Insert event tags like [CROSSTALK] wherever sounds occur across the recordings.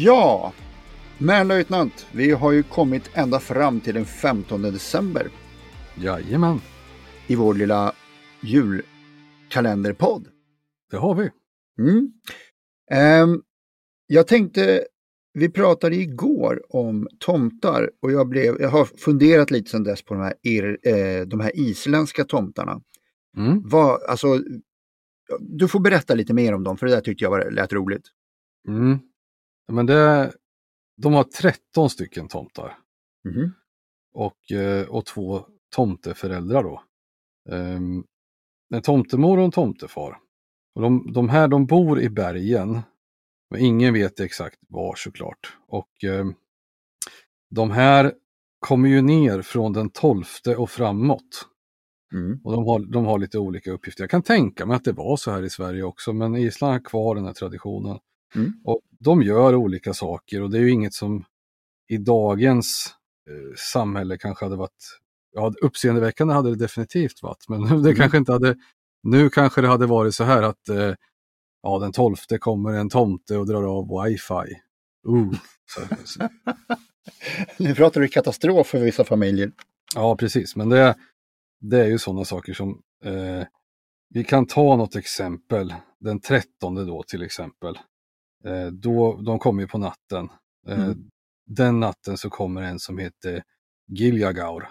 Ja, men löjtnant, vi har ju kommit ända fram till den 15 december Jajamän, i vår lilla julkalenderpodd. det har vi. Mm. Ehm, jag tänkte, vi pratade igår om tomtar och jag, blev, jag har funderat lite sedan dess på de här, ir, eh, de här isländska tomtarna. Mm. Vad, alltså, du får berätta lite mer om dem, för det där tyckte jag var, lät roligt. Mm. Men det, de har 13 stycken tomtar Mhm. och, eh, och två tomteföräldrar då. Um, en tomtemor och en tomtefar. Och de, de här de bor i bergen, men ingen vet exakt var såklart. Och ehm, de här kommer ju ner från den 12 och framåt. Mm. Och de har, de har lite olika uppgifter. Jag kan tänka mig att det var så här i Sverige också, men Island har kvar den här traditionen. Mm. Och de gör olika saker och det är ju inget som i dagens eh, samhälle kanske hade varit, ja uppseendeväckande hade det definitivt varit, men Mm. det kanske inte hade, nu kanske det hade varit så här att eh, ja den 12 kommer en tomte och drar av wifi. Uh, så, så, [LAUGHS] Nu pratar du katastrof för vissa familjer. Ja, precis. Men det, det är ju sådana saker som eh, vi kan ta något exempel. Den 13 då till exempel. Eh, då, de kommer ju på natten. Eh, Mm. Den natten så kommer en som heter Giljagaur.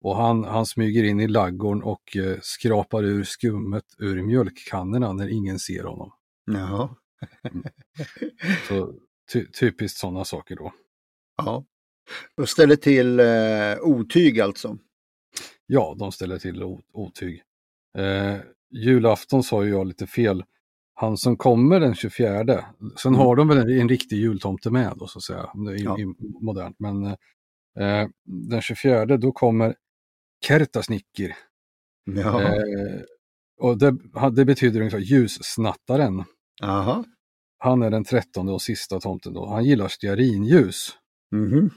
Och han, han smyger in i laggården och eh, skrapar ur skummet ur mjölkkannorna när ingen ser honom. Jaha. [LAUGHS] Så ty, typiskt sådana saker då. Ja. Och ställer till eh, otyg alltså. Ja, de ställer till otyg. Eh, julafton sa jag lite fel. Han som kommer den 24. Sen Mm. har de väl en, en riktig jultomte med då så att säga. Är Ja. i, modernt. Men eh, den 24 då kommer Kertasnickir. Ja. Eh, och det, det betyder ungefär ljussnattaren. Aha. Han är den 13 och sista tomten då. Han gillar stearinljus. Mhm.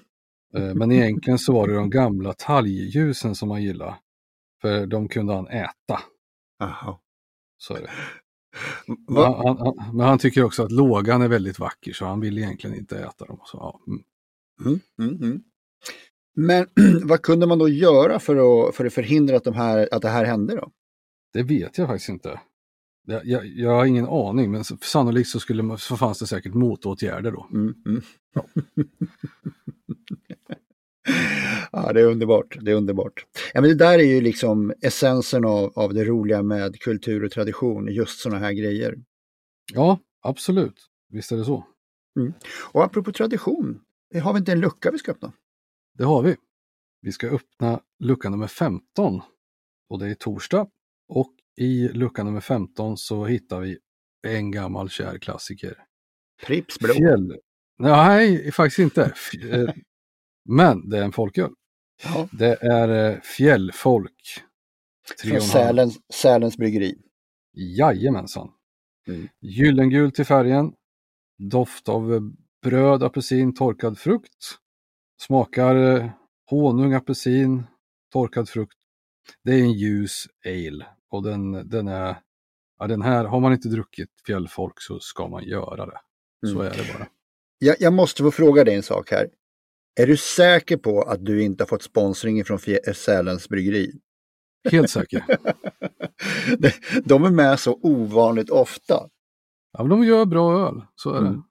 Eh, Men egentligen så var det de gamla talgljusen som han gillade. För de kunde han äta. Aha. Så är det. Men han, han, men han tycker också att lågan är väldigt vacker så han vill egentligen inte äta dem. Så, ja. mm. Mm, mm, mm. Men [CLEARS THROAT] vad kunde man då göra för att, för att förhindra att, de här, att det här hände då? Det vet jag faktiskt inte. Jag, jag, jag har ingen aning men sannolikt så, skulle, man- så fanns det säkert motåtgärder då. Mm, mm. ja, [LAUGHS] det är underbart. Det är underbart. Ja, men det där är ju liksom essensen av, av det roliga med kultur och tradition, just sådana här grejer. Ja, absolut. Visst är det så. Och apropå tradition, har vi inte en lucka vi ska öppna? Det har vi. Vi ska öppna lucka nummer 15 och det är torsdag. Och i lucka nummer 15 så hittar vi en gammal kär klassiker. Pripps blå. Fjäll. Nej, faktiskt inte. [LAUGHS] Eh, Men det är en folköl. Ja, Det är eh, Fjällfolk. Från. Sälens, Sälens bryggeri. Jajamensan. Mm. Gyllengul till färgen. Doft av eh, bröd, apelsin, torkad frukt. Smakar eh, honung, apelsin, torkad frukt. Det är en ljus ale och den, den är, ja den här, har man inte druckit fjällfolk så ska man göra det. Så Mm. är det bara. Jag, jag måste få fråga dig en sak här. Är du säker på att du inte har fått sponsring från Fje- Sälens bryggeri? Helt säker. [LAUGHS] De- är med så ovanligt ofta. Ja, men de gör bra öl, så är det. Mm.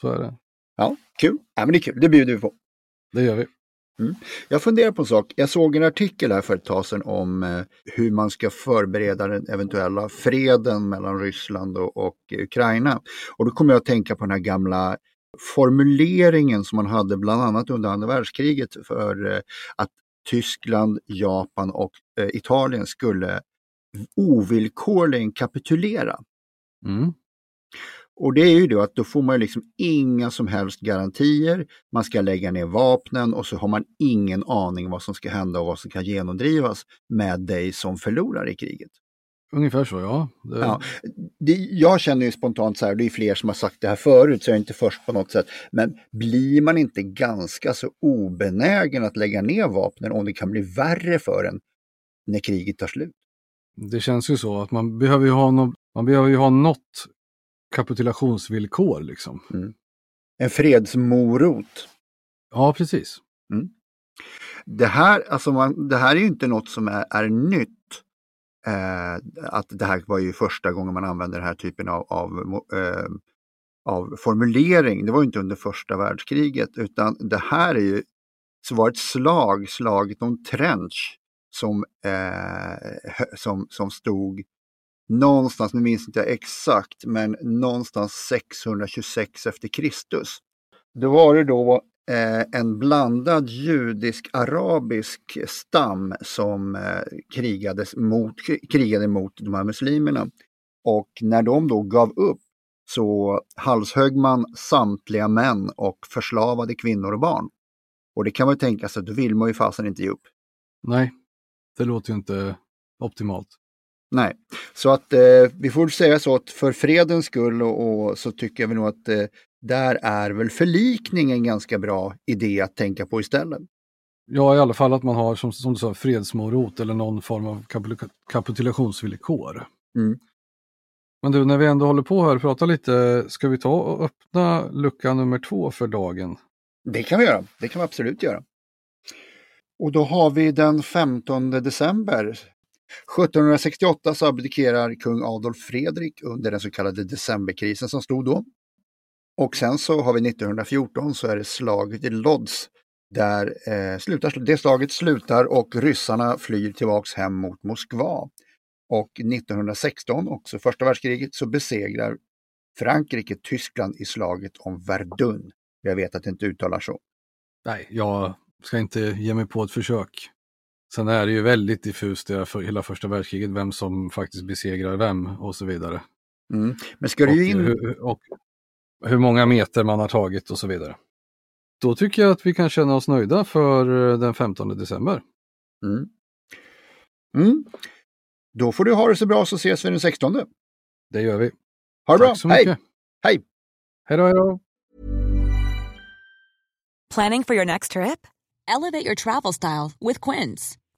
Så är det. Ja, kul. Ja, men det är kul, det bjuder vi på. Det gör vi. Jag funderar på en sak. Jag såg en artikel här för ett tag sedan om eh, hur man ska förbereda den eventuella freden mellan Ryssland och, och Ukraina. Och då kommer jag att tänka på den här gamla formuleringen som man hade bland annat under andra världskriget för eh, att Tyskland, Japan och eh, Italien skulle ovillkorligen kapitulera. Mm. Och det är ju då att då får man liksom inga som helst garantier. Man ska lägga ner vapnen och så har man ingen aning vad som ska hända och vad som kan genomdrivas med dig som förlorar i kriget. Ungefär så, ja. Det... ja det, jag känner ju spontant så här, det är fler som har sagt det här förut, så jag är inte först på något sätt. Men blir man inte ganska så obenägen att lägga ner vapnen om det kan bli värre för en när kriget tar slut? Det känns ju så att man behöver ju ha, no man behöver ju ha något kapitulationsvillkor liksom. Mm. En fredsmorot. Ja, precis. Mm. Det, här, alltså man, det här är ju inte något som är, är nytt. Eh, att det här var ju första gången man använde den här typen av, av, eh, av formulering. Det var inte under första världskriget utan det här är ju så var ett slag, slaget om Trench, som, eh, som, som stod någonstans, nu minns inte jag exakt, men någonstans 626 efter Kristus. Då var det då eh, en blandad judisk-arabisk stam som eh, krigades mot, krigade mot de här muslimerna. Och när de då gav upp så halshögg man samtliga män och förslavade kvinnor och barn. Och det kan man ju tänka sig, då vill man ju fasen inte ge upp. Nej, det låter ju inte optimalt. Nej, så att eh, vi får säga så att för fredens skull och, och så tycker jag nog att eh, där är väl förlikning en ganska bra idé att tänka på istället. Ja, i alla fall att man har som, som du sa fredsmorot eller någon form av kapitulationsvillkor. Mm. Men du, när vi ändå håller på här och pratar lite, ska vi ta och öppna lucka nummer två för dagen? Det kan vi göra, det kan vi absolut göra. Och då har vi den 15 december 1768 så abdikerar kung Adolf Fredrik under den så kallade decemberkrisen som stod då. Och sen så har vi 1914 så är det slaget i Lodz där eh, slutar, det slaget slutar och ryssarna flyr tillbaks hem mot Moskva. Och 1916, också första världskriget, så besegrar Frankrike Tyskland i slaget om Verdun. Jag vet att det inte uttalar så. Nej, jag ska inte ge mig på ett försök. Sen är det ju väldigt diffust det för hela första världskriget, vem som faktiskt besegrar vem och så vidare. Mm. Men ska du in... Hur, och hur många meter man har tagit och så vidare. Då tycker jag att vi kan känna oss nöjda för eh, den 15 december. Mm. Mm. Då får du ha det så bra så ses vi den 16. Det gör vi. Ha det bra. så mycket. Hej! Hej då, hej då. Planning for your next trip? Elevate your travel style with Quince.